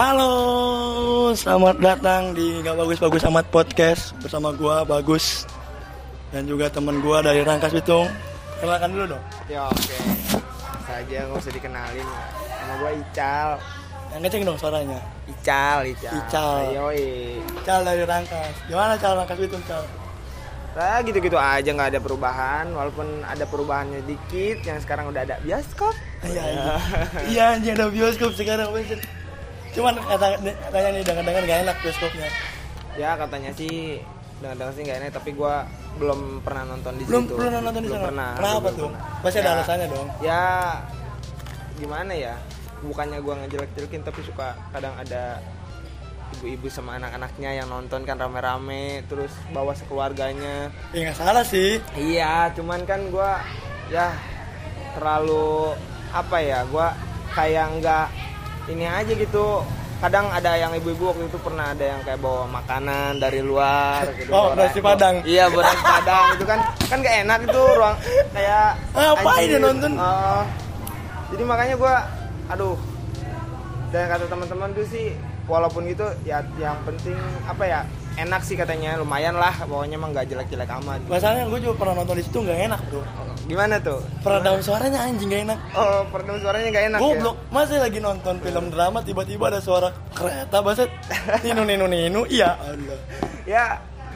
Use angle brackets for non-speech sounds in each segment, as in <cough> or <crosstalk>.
Halo, selamat datang di Gak Bagus Bagus Amat Podcast bersama gua Bagus dan juga temen gua dari Rangkas Bitung. Kenalkan dulu dong. Ya oke. Saja nggak usah dikenalin. Nama gua Ical. Yang kenceng dong suaranya. Ical, Ical. Ical. Yoi. Cal dari Rangkas. Gimana Cal Rangkas Bitung Cal? Nah, gitu-gitu aja nggak ada perubahan walaupun ada perubahannya dikit yang sekarang udah ada bioskop. Iya, iya. iya anjing ada bioskop sekarang bener. Cuman kata katanya nih dengan-dengan gak enak bioskopnya. Ya katanya sih dengar-dengar sih nggak enak tapi gua belum pernah nonton di Belum situ. pernah nonton di Belum sana. Pernah. Kenapa belum tuh? pernah. Pasti ada Ya, alasannya dong. Ya gimana ya? Bukannya gua ngejelek-jelekin tapi suka kadang ada ibu-ibu sama anak-anaknya yang nonton kan rame-rame terus bawa sekeluarganya Ya nggak salah sih. Iya, cuman kan gua ya terlalu apa ya? Gua kayak nggak ini aja gitu. Kadang ada yang ibu-ibu waktu itu pernah ada yang kayak bawa makanan dari luar gitu. Oh, Bawa- nasi Padang. Iya, nasi Padang itu kan kan gak enak itu ruang kayak Ngapain anjir. dia nonton? Oh. jadi makanya gua aduh. Dan kata teman-teman tuh sih walaupun gitu ya yang penting apa ya? Enak sih katanya, lumayan lah pokoknya emang nggak jelek-jelek amat. Masalahnya gue juga pernah nonton di situ nggak enak bro. Gimana tuh? Peredam suaranya anjing gak enak. Oh, peredam suaranya gak enak Goblok, masa lagi nonton film drama tiba-tiba ada suara kereta baset ninu ninu ninu iya Allah. <laughs> ya? Ya,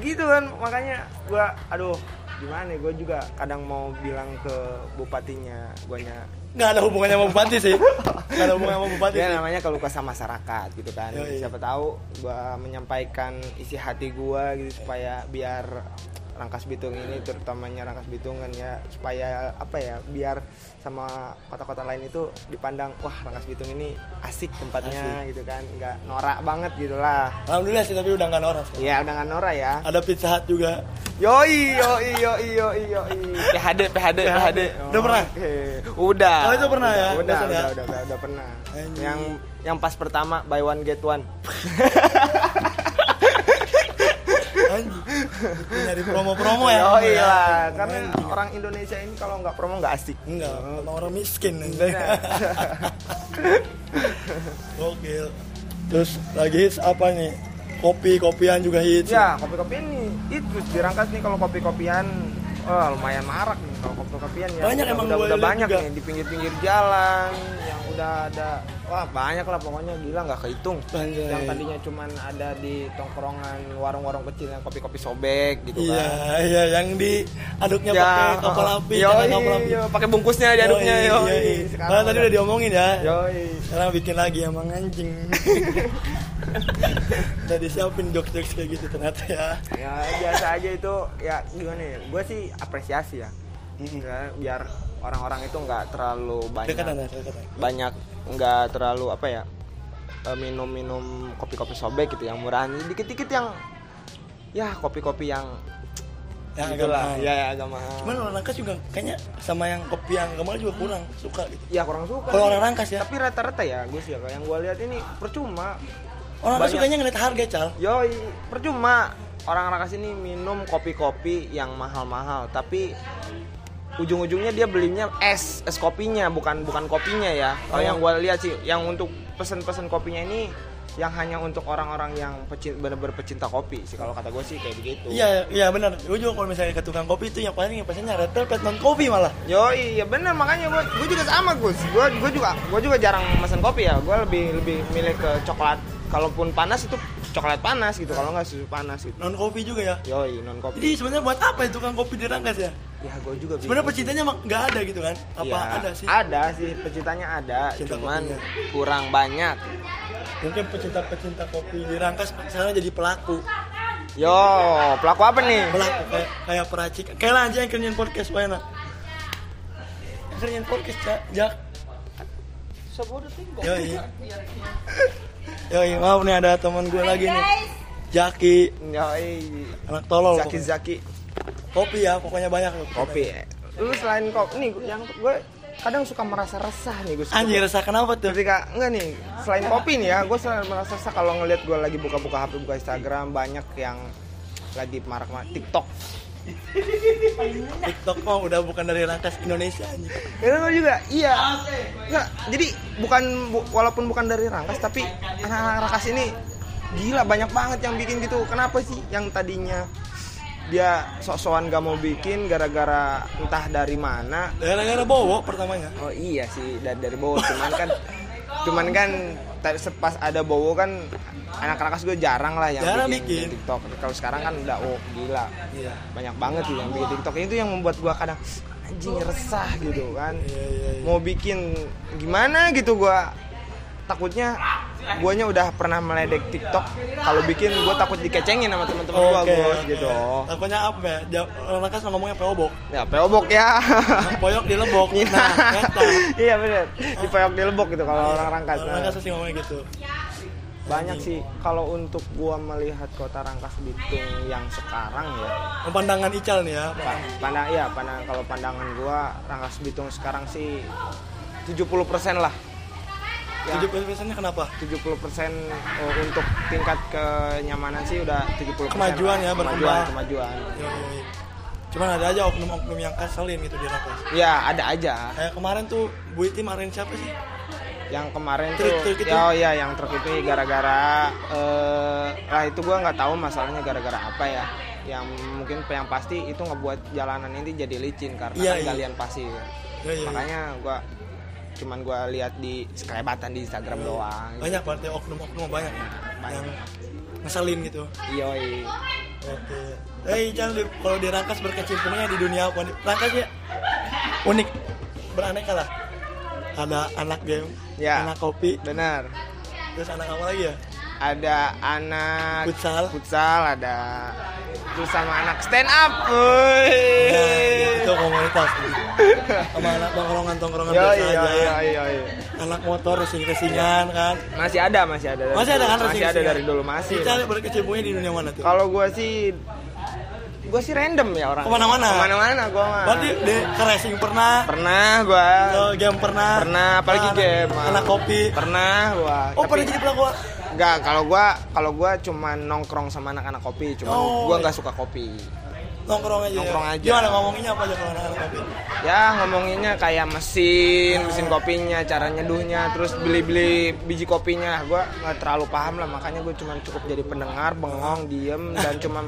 gitu kan makanya gua aduh gimana gue juga kadang mau bilang ke bupatinya guanya Nggak ada hubungannya sama bupati sih. Nggak ada hubungannya sama bupati ya sih. namanya kalau kesah masyarakat gitu kan Yoi. siapa tahu gua menyampaikan isi hati gua gitu supaya biar Rangkas Bitung ini terutamanya Rangkas Bitung kan ya supaya apa ya biar sama kota-kota lain itu dipandang wah Rangkas Bitung ini asik tempatnya gitu kan nggak norak banget gitu lah Alhamdulillah sih tapi udah nggak noras. ya udah nggak norak ya Ada pizza hut juga. Yoi, yoi, yoi, yoi, yoi. PHD, PHD, PHD. Udah pernah? Oke. Udah. Oh, itu pernah ya? Udah, udah, ya? udah, udah, udah pernah. Yang yang pas pertama buy one get one. <laughs> Nyari promo-promo ya. Yoi ya. lah, karena orang Indonesia ini kalau nggak promo nggak asik. Enggak, orang miskin. Iya. <laughs> Gokil. Terus lagi hits apa nih? Kopi, kopian juga hits. Ya, kopi-kopian nih itu dirangkas nih kalau kopi-kopian Wah, lumayan marak nih kalau kopi-kopian ya. Banyak udah, emang udah, udah banyak juga. nih di pinggir-pinggir jalan udah ada wah banyak lah pokoknya gila nggak kehitung. Anjay. yang tadinya cuman ada di tongkrongan warung-warung kecil yang kopi-kopi sobek gitu Iya, kan. iya yang di aduknya pakai kapal api, Yoi, kapal api. iya, pakai bungkusnya diaduknya Yoi, yoi. yoi. Sekarang Padahal tadi udah diomongin ya. Yoi. Sekarang bikin lagi emang anjing. <laughs> udah disiapin jokes-jokes kayak gitu ternyata ya. Ya biasa aja itu ya gimana ya? Gue sih apresiasi ya. Ya, biar orang-orang itu nggak terlalu banyak Dekatan ya, dekatan. banyak nggak terlalu apa ya eh, minum-minum kopi-kopi sobek gitu yang murahan dikit-dikit yang ya kopi-kopi yang Yang gitu agak lah. ya, ya agak mahal. Cuman orang Rangkas juga kayaknya sama yang kopi yang kemarin juga kurang suka gitu. ya kurang suka Kalau orang Rangkas ya, tapi rata-rata ya gue sih ya yang gue lihat ini percuma. Orang Rangkas sukanya ngeliat harga cal. yoi percuma. Orang Rangkas ini minum kopi-kopi yang mahal-mahal tapi ujung-ujungnya dia belinya es es kopinya bukan bukan kopinya ya. Kalau Oh. yang gue lihat sih yang untuk pesen-pesen kopinya ini yang hanya untuk orang-orang yang pecin, bener-bener pecinta kopi sih. Kalau kata gue sih kayak begitu. Iya, iya benar. Gue juga kalau misalnya ke tukang kopi itu yang paling yang pesannya red velvet non kopi malah. Yo iya bener makanya gue gue juga sama Gus. Gue gue juga gue juga jarang mesen kopi ya. Gue lebih lebih milih ke coklat. Kalaupun panas itu coklat panas gitu kalau nggak susu panas gitu Non kopi juga ya. Yoi non kopi Jadi sebenarnya buat apa ya tukang kopi di Rangkas ya? ya gue juga Sebenarnya pecintanya nggak ada gitu kan? Apa Ya, ada sih? Ada sih, pecintanya ada, Cinta cuman kopinya. kurang banyak. Mungkin pecinta-pecinta kopi di Rangkas sekarang jadi pelaku. Yo, pelaku apa nih? Pelaku kayak kayak peracik. Kayak lah aja yang kerjain podcast. Yang kerjain podcast jak. Jak. Yoi. <laughs> Yoi, maaf nih ada teman gue lagi nih. Jaki, Yoi, anak tolol. Zaki Zaki, Kopi ya, pokoknya banyak loh. kopi. Lu selain kopi, nih yang gue kadang suka merasa resah nih Gus. Anjir, resah kenapa tuh? Ketika enggak nih, selain kopi nih ya, gue selalu merasa resah kalau ngelihat gue lagi buka-buka HP, buka Instagram banyak yang lagi marak-marak TikTok. TikTok mah udah bukan dari Rangkas Indonesia anjing. Ya juga, iya. Nggak, jadi bukan bu- walaupun bukan dari Rangkas tapi anak-anak Rangkas ini gila banyak banget yang bikin gitu. Kenapa sih yang tadinya dia sok-sokan gak mau bikin gara-gara entah dari mana Gara-gara Bowo pertamanya. Oh iya sih dari dari Bowo cuman kan <laughs> cuman kan tadi pas ada Bowo kan anak rakas gue jarang lah yang Jarang bikin, bikin. TikTok. Kalau sekarang kan udah oh gila. Iya. Banyak banget sih yang bikin TikTok itu yang membuat gua kadang anjing resah gitu kan. Iya iya iya. Mau bikin gimana gitu gua takutnya guanya udah pernah meledek TikTok kalau bikin gua takut dikecengin sama teman-teman gua Oke, Gus oke. gitu. Takutnya apa ya? Ja- Rangkas ngomongnya peobok. Ya peobok ya. <laughs> Poyok di lebok. Nah, eta. iya bener di peok di lebok gitu kalau orang rangkas Orang Nah, Rangkas pasti ngomongnya gitu. banyak sih kalau untuk gua melihat kota Rangkas Bitung yang sekarang ya Pemandangan Ical nih ya. pa- pandang iya pandang kalau pandangan gua Rangkas Bitung sekarang sih 70% lah ya, 70 persennya kenapa? 70% oh, untuk tingkat kenyamanan sih udah 70% Kemajuan lah. ya, kemajuan berkembang. kemajuan Iya, iya, iya. Cuman ada aja oknum-oknum yang kaselin gitu di Rangkas. ya ada aja Kayak kemarin tuh Bu Iti marahin siapa sih? yang kemarin Truk- tuh truk itu? oh ya yang truk itu gara-gara eh lah itu gua nggak tahu masalahnya gara-gara apa ya yang mungkin yang pasti itu ngebuat jalanan ini jadi licin karena Iya, kan iya. galian pasir Iya, iya, makanya gua cuman gua lihat di sekelebatan di Instagram doang Banyak berarti oknum-oknum banyak. Banyak. Yang ngeselin gitu. Yoi. Oke. Eh, Ical di- kalau di Rangkas berkecimpungnya di dunia apa? Rangkas ya unik, beraneka lah. Ada anak game, Ya. anak kopi, benar terus anak apa lagi ya? ada anak Futsal. futsal ada terus sama anak stand up Nah, Woi. itu komunitas. Sama anak tongkrongan-tongkrongan Yoi, biasa yoi, aja. yoi, yoi. Anak motor racing-racingan kan. masih ada masih ada dari Masih ada kan masih ada dari dulu masih Ical berkecimpungnya di dunia mana tuh? Kalau gue sih gue sih random ya orang. Ke mana-mana? Ke mana-mana gue mah. Berarti di ke racing pernah, Pernah gue. game pernah, Pernah, apalagi anak- game. Anak kopi. Pernah gue. Oh, pernah jadi pelaku Enggak, kalau gue kalau gue cuma nongkrong sama anak-anak kopi, cuma Oh, gue iya. nggak suka kopi. Nongkrong aja. Nongkrong aja. Gimana ngomonginnya apa aja kalau anak-anak kopi? Ya ngomonginnya kayak mesin, mesin kopinya, cara nyeduhnya, terus beli-beli biji kopinya. Gue nggak terlalu paham lah, makanya gue cuma cukup jadi pendengar, bengong, diem, dan <laughs> cuma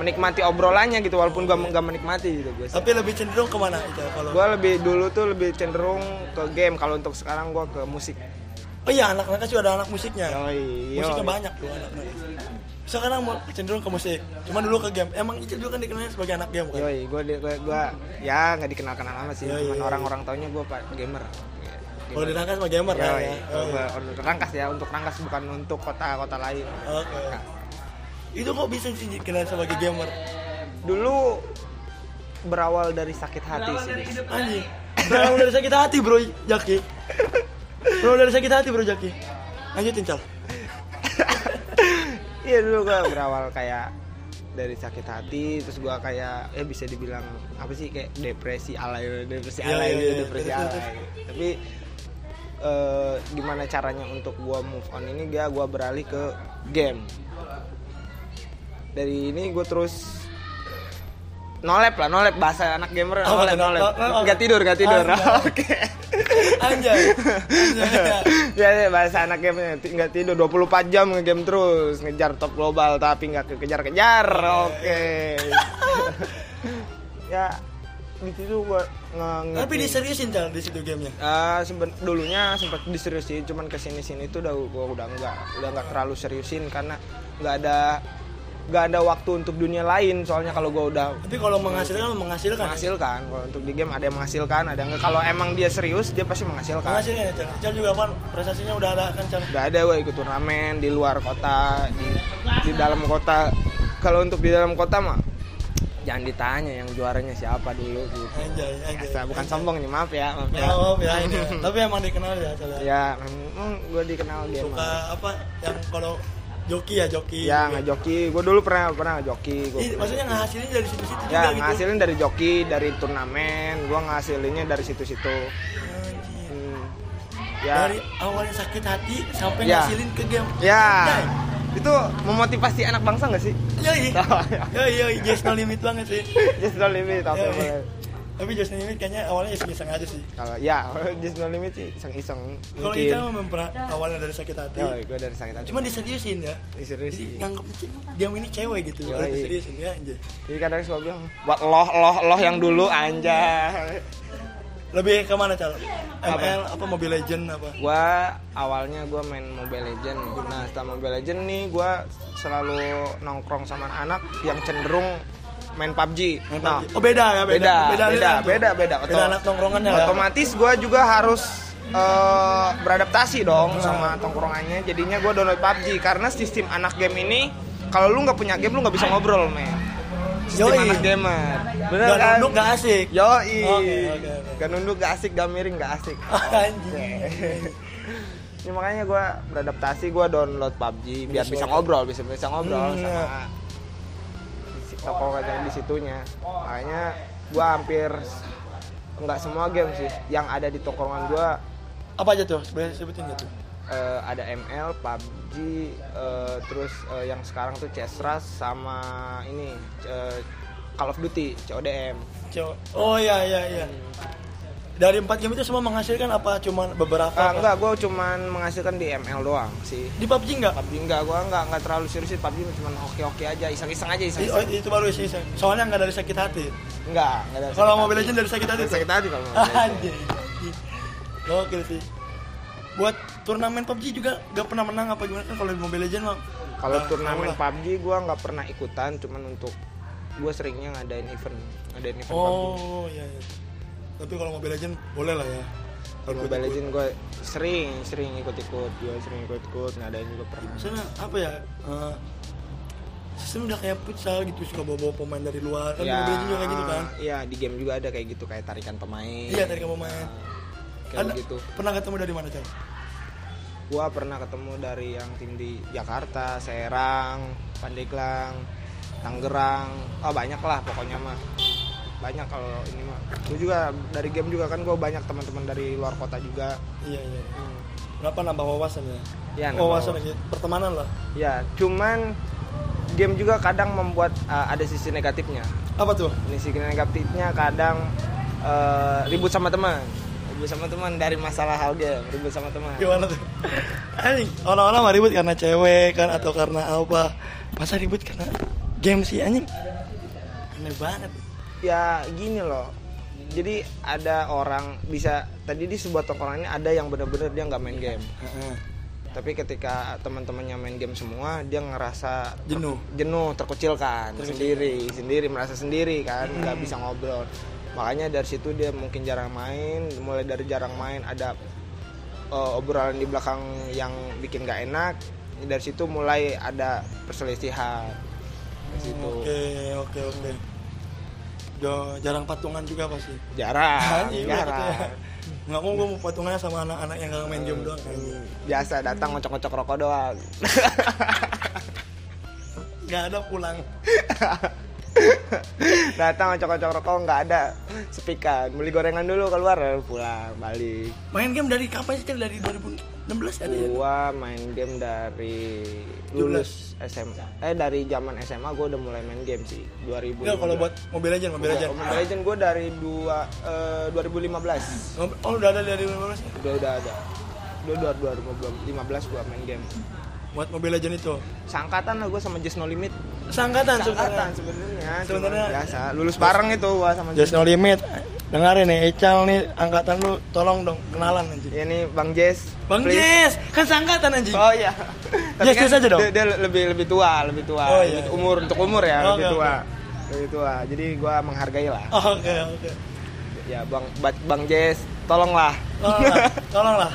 menikmati obrolannya gitu, walaupun gue nggak menikmati gitu gue. Tapi lebih cenderung ke mana itu kalau? Gue lebih dulu tuh lebih cenderung ke game, kalau untuk sekarang gue ke musik. Oh iya anak-anak juga ada anak musiknya. Yoi, Musiknya yoi. banyak tuh anak-anak. Sekarang mau cenderung ke musik. Cuma dulu ke game. Emang Ica juga kan dikenalnya sebagai anak game kan? Yoi, gue gue gue ya nggak dikenal kenal amat sih, Yoi, cuman yoi. orang-orang taunya gue pak gamer. Kalau di Rangkas mah gamer kan Yoi, ya. Untuk rangkas ya, untuk rangkas bukan untuk kota-kota lain. Oke. Itu kok bisa sih dikenal sebagai gamer? Dulu berawal dari sakit hati sih. Anjing. Berawal dari sakit hati bro Jaki. <laughs> Berawal dari sakit hati bro Jaki. Lanjutin Cal. <laughs> Iya dulu gue berawal kayak dari sakit hati terus gua kayak ya bisa dibilang apa sih kayak depresi alay depresi Iya, alay iya, gitu iya. depresi Terus, alay tapi eh, gimana caranya untuk gua move on ini dia gua beralih ke game dari ini gue terus nolep lah nolep bahasa anak gamer Apa nolep nolep No- no- nggak tidur nggak tidur Anjay. <laughs> oke Anjay. Anjay. ya, ya, bahasa anak game nggak tidur 24 jam ngegame terus ngejar top global tapi nggak kekejar-kejar oke <laughs> ya di situ gua nge Tapi diseriusin Cal di situ gamenya. Ah, seben- dulunya sempat diseriusin cuman ke sini sini tuh udah gua udah enggak udah nggak terlalu seriusin karena nggak ada nggak ada waktu untuk dunia lain soalnya kalau gua udah Tapi kalau menghasilkan menghasilkan. menghasilkan kalau untuk di game ada yang menghasilkan ada yang kalau emang dia serius dia pasti menghasilkan Menghasilkan ya Cal. Juga kan prestasinya udah ada kan Cal. udah ada gue ikut turnamen di luar kota di di dalam kota kalau untuk di dalam kota mah jangan ditanya yang juaranya siapa dulu gitu Anjay, anjay. Biasa, bukan sombong nih maaf ya maaf Ya, ya maaf ya. <laughs> Tapi emang dikenal ya Cal. ya. ya memang gue dikenal game Suka apa yang kalau joki ya joki. ya ngejoki gue dulu pernah pernah ngejoki gua Ih, maksudnya ngehasilin dari situ-situ ya juga gitu. ngasilin dari joki dari turnamen gue ngasilinnya dari situ-situ Anjir. Hmm. ya Dari awalnya sakit hati sampai Ya. ngasilin ke game. ya Anjay. itu memotivasi anak bangsa nggak sih Yoi. <laughs> Yoi, yoi, just no limit banget sih. just no limit oke boleh Tapi just no limit kayaknya awalnya iseng-iseng aja sih. kalau ya just no limit sih iseng-iseng Kalau kita mah mempera awalnya dari sakit hati. Yo, gue dari sakit hati Cuma diseriusin ya. Ini serius Jadi sih nganggapnya ce- dia ini cewek gitu. Kalau diseriusin ya anjay. jadi kadang suka bilang buat loh loh loh yang dulu anjay Lebih ke mana cal? ML apa Mobile Legend apa? gua awalnya gua main Mobile Legend nah setelah Mobile Legend nih gua selalu nongkrong sama anak yang cenderung main PUBG Main nah PUBG. Oh beda ya beda. beda beda aliran tuh. beda beda, Beda anak ya. otomatis gua juga harus eh, beradaptasi dong sama tongkrongannya jadinya gua download PUBG karena sistem anak game ini kalau lu nggak punya game lu nggak bisa ngobrol men sistem Yoi. anak gamer bener Gak kan nunduk gak asik. Yoi, oke, oke. gak nunduk gak asik, gak miring gak asik. <laughs> Ya, makanya gue beradaptasi, gue download PUBG biar bisa Bisa ngobrol, bisa bisa ngobrol Hmm, sama si toko yang di situnya. Makanya gue hampir nggak semua game sih yang ada di tongkrongan gue Apa aja tuh? Sebenarnya sebutin gak tuh? eh, ada ML, PUBG, eh, terus eh, yang sekarang tuh CS Rush sama ini eh, Call of Duty, CODM. Cewek. Oh iya iya iya. Dari empat game itu semua menghasilkan apa cuman beberapa? Ah, enggak, gue cuman menghasilkan di ML doang sih. Di PUBG enggak? PUBG enggak, gue enggak enggak terlalu serius sih PUBG cuma oke-oke aja, iseng-iseng aja I- iseng. Oh, itu baru sih. Soalnya enggak dari sakit hati. Enggak, enggak ada. Kalau Mobile hati. Legends dari sakit hati. Dari sakit hati kalau. <laughs> Anjing. Gokil sih. Buat turnamen PUBG juga gak pernah menang apa gimana kan kalau di Mobile Legends mah. Kalau Nah, turnamen. PUBG gue nggak pernah ikutan, cuman untuk gue seringnya ngadain event, ngadain event PUBG. Oh iya iya. Tapi kalau Mobile Legends boleh lah ya. Kalau Mobile Legends gue sering, sering ikut-ikut, gue sering ikut-ikut, ngadain juga pernah. Misalnya apa ya? eh, sistem udah kayak futsal gitu suka bawa-bawa pemain dari luar kan Mobile Legends juga kayak gitu kan. Iya, di game juga ada kayak gitu, kayak tarikan pemain. Iya, tarikan pemain. Kayak Ada- gitu. Pernah ketemu dari mana, Cang? Gua pernah ketemu dari yang tim di Jakarta, Serang, Pandeglang, Tangerang, oh banyak lah pokoknya mah. Banyak kalau ini mah. Gue juga dari game juga kan gue banyak teman-teman dari luar kota juga. Iya, iya. Hmm. Kenapa nambah wawasan ya? Ya, nambah wawasan wawasan. aja. Pertemanan lah. Ya, cuman game juga kadang membuat uh, ada sisi negatifnya. Apa tuh? Ini sisi negatifnya kadang uh, ribut sama teman. Ribut sama teman dari masalah hal game, ribut sama teman. Gimana tuh? Anjing, orang-orang mah ribut karena cewek kan atau karena apa? Masa ribut karena game sih anjing? Aneh banget. Ya gini loh. Jadi ada orang bisa tadi di sebuah tongkrongan ini ada yang bener-bener dia nggak main game. Tapi ketika teman-temannya main game semua dia ngerasa Jenuh. jenuh terkucilkan Terkucilkan. sendiri sendiri merasa sendiri kan nggak bisa ngobrol. Makanya dari situ dia mungkin jarang main mulai dari jarang main ada eh, obrolan di belakang yang bikin gak enak dari situ mulai ada perselisihan. Dari situ. Oke, oke, oke jarang patungan juga pasti. Jarang kan? Iya, jarang ya. nggak mau gue mau patungannya sama anak-anak yang nggak main game doang kan? biasa datang ngocok-ngocok rokok doang. <laughs> Nggak ada pulang. <laughs> Datang ngocok-ngocok rokok nggak ada. Sepikan beli gorengan dulu keluar pulang balik. Main game dari kapan sih dari 2000 16 ada ya? Gua main game dari lulus SMA. Eh dari zaman SMA gua udah mulai main game sih. 2000. Ya kalau buat Mobile Legend, Mobile Legend. Mobile Legend gua dari dua, eh, 2015. Oh, udah ada dari 2015? Ya? Udah udah ada. Udah 2015 gua main game. Buat Mobile Legend itu. Sangkatan lah gua sama Just No Limit. Sangkatan, sangkatan sebenarnya. Sebenarnya biasa. Lulus bareng itu gua sama Just No Limit. Dengarin nih, Ecal nih angkatan lu tolong dong kenalan anjing. Ya nih Bang Jess. Bang please. Jess, kan sangkatan anjing. Oh iya. <laughs> Jess, Jess aja dong. Dia, dia lebih lebih tua, lebih tua. Oh, iya, Lebih umur untuk umur ya, Oke, lebih tua. oke. Lebih tua. Jadi gua menghargai lah. Oke, oke. Ya Bang Ba- Bang Jess, tolonglah. Tolonglah, <laughs> tolonglah.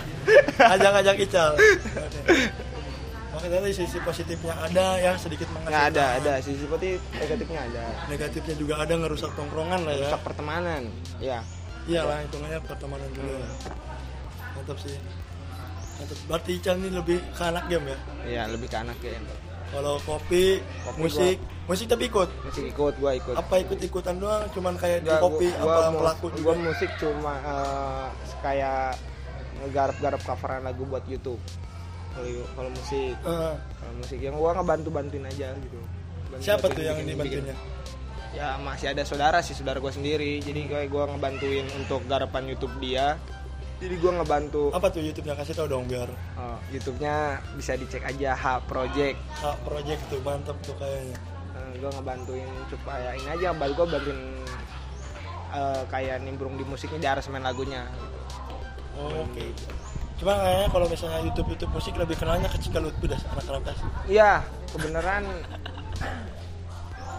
Ajak-ajak Ical. Oke. <laughs> Tadi sisi positifnya ada ya, sedikit Ya menghasilkan. ada, ada sisi seperti negatifnya ada. Negatifnya juga ada ngerusak tongkrongan lah ya. Rusak pertemanan. Ya. Iyalah, hitungannya pertemanan juga. Mantap sih. Mantap. Berarti Ical ini lebih ke anak game ya. Iya, lebih ke anak ya. Kalau kopi, Kopi musik, musik tapi ikut. Masih ikut, gua ikut. Apa ikut-ikutan doang? Cuman kayak di Nggak, kopi gua, gua apa mus- pelaku juga? gua musik cuma eh, kayak ngegarap-garap coveran lagu buat YouTube. Kalau kalau musik Eh, kalau musik yang gua ngebantu bantuin aja gitu Bantu- siapa tuh yang dibantuinnya? bikin. ya masih ada saudara sih saudara gua sendiri jadi kayak gua ngebantuin untuk garapan YouTube dia jadi gua ngebantu Apa tuh YouTube-nya kasih tau dong biar Oh, YouTube-nya bisa dicek aja H Project hak project tuh mantap tuh kayaknya. Eh, gue ngebantuin supaya ini aja bal gue bantuin eh, kayak nimbrung di musiknya di aransemen lagunya gitu. Oh, Oke. Cuma kayaknya kalau misalnya YouTube YouTube musik lebih kenalnya ke Cika Lutfi dah anak Rangkas. iya kebenaran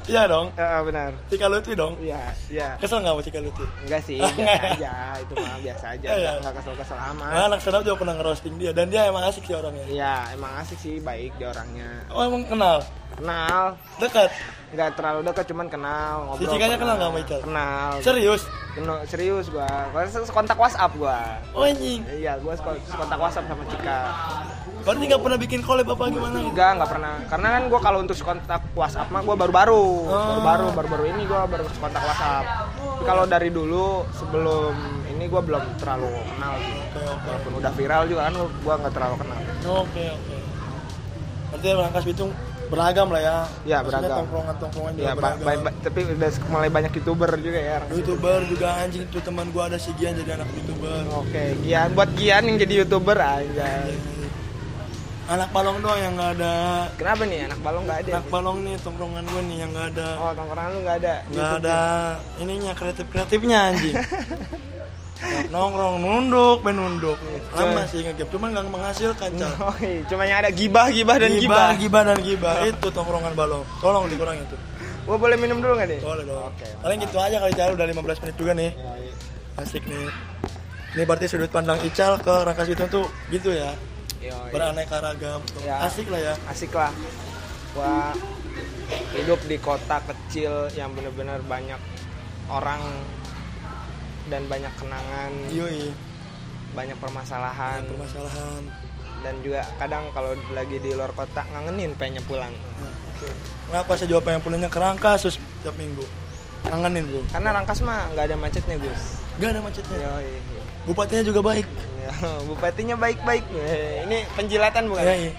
Iya dong. eh, benar Cika Lutfi dong. iya iya Kesel nggak sama Cika Lutfi? enggak sih <laughs> biasa aja itu mah biasa aja Iya. nggak kesel kesel amat Nah, anak stand up juga pernah ngerosting dia dan dia emang asik sih orangnya. iya emang asik sih baik dia orangnya Oh emang kenal? Kenal Dekat? nggak terlalu dekat cuman kenal ngobrol Cikanya kenal nggak sama Ical? kenal Serius? Kenal, serius gua gua kontak WhatsApp gua Oh anjing. iya gua kontak WhatsApp sama Cika Berarti nggak pernah bikin collab apa gimana? Enggak, enggak pernah. Karena kan gue kalau untuk kontak WhatsApp mah gue baru-baru, Oh. baru-baru, baru-baru ini gue baru kontak WhatsApp. Tapi kalau dari dulu sebelum ini gue belum terlalu kenal. sih. Oke oke. Walaupun udah viral juga kan gue nggak terlalu kenal. Oke oke. Berarti Rangkas Bitung beragam lah ya. Iya, Maksudnya beragam. Tongkrongan-tongkrongan juga Ya, beragam. ba- ba- tapi udah mulai banyak youtuber juga ya. Youtuber juga anjing tuh teman gua ada si Gian jadi anak youtuber. Oke, Gian buat Gian yang jadi youtuber aja. Anak balong doang yang nggak ada. Kenapa nih anak balong nggak ada? Anak balong nih tongkrongan gua nih yang nggak ada. Oh, tongkrongan lu nggak ada. nggak ada ininya kreatif kreatifnya anjing. <laughs> Nongkrong nunduk, main nunduk. Lama sih ngegap, cuman nggak menghasilkan cal. <laughs> Oh, iya. cuma yang ada gibah, gibah dan gibah, gibah. dan gibah. Itu tongkrongan balong. Tolong dikurangin tuh. Gua boleh minum dulu nggak nih? Boleh dong. Oke. Paling gitu aja kali cal udah 15 menit juga nih. Asik nih. Ini berarti sudut pandang Ical ke Rangkas Bitung tuh gitu ya. Beraneka ragam. Ya. Asik lah ya. asik lah gua hidup di kota kecil yang bener-bener banyak orang dan banyak kenangan Yoi. banyak permasalahan Permasalahan. dan juga kadang kalau lagi di luar kota ngangenin pengen pulang Kenapa saya jawab yang pulangnya ke Rangkas terus tiap minggu? Kangenin bro. karena Rangkas mah nggak ada macetnya Gus Gak ada macetnya. Yoi. Bupatinya juga baik. Ya, bupatinya baik-baik Eh, ini penjilatan bukan iya.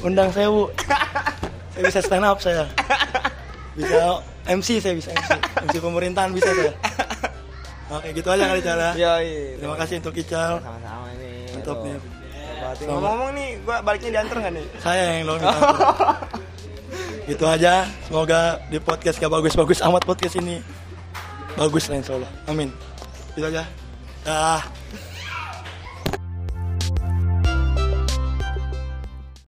Undang saya bu. saya bisa stand up saya. Bisa <laughs> MC saya bisa MC. MC pemerintahan bisa saya. Oke gitu aja kali cara. Yoi. Terima kasih untuk Ical. sama-sama nih Mantap nih. Ngomong-ngomong nih gua baliknya diantar nggak nih Saya yang dong. <laughs> gitu aja. Semoga di podcast gak bagus-bagus amat podcast ini. Bagus lah insya Allah. Amin. Gitu aja. Dah.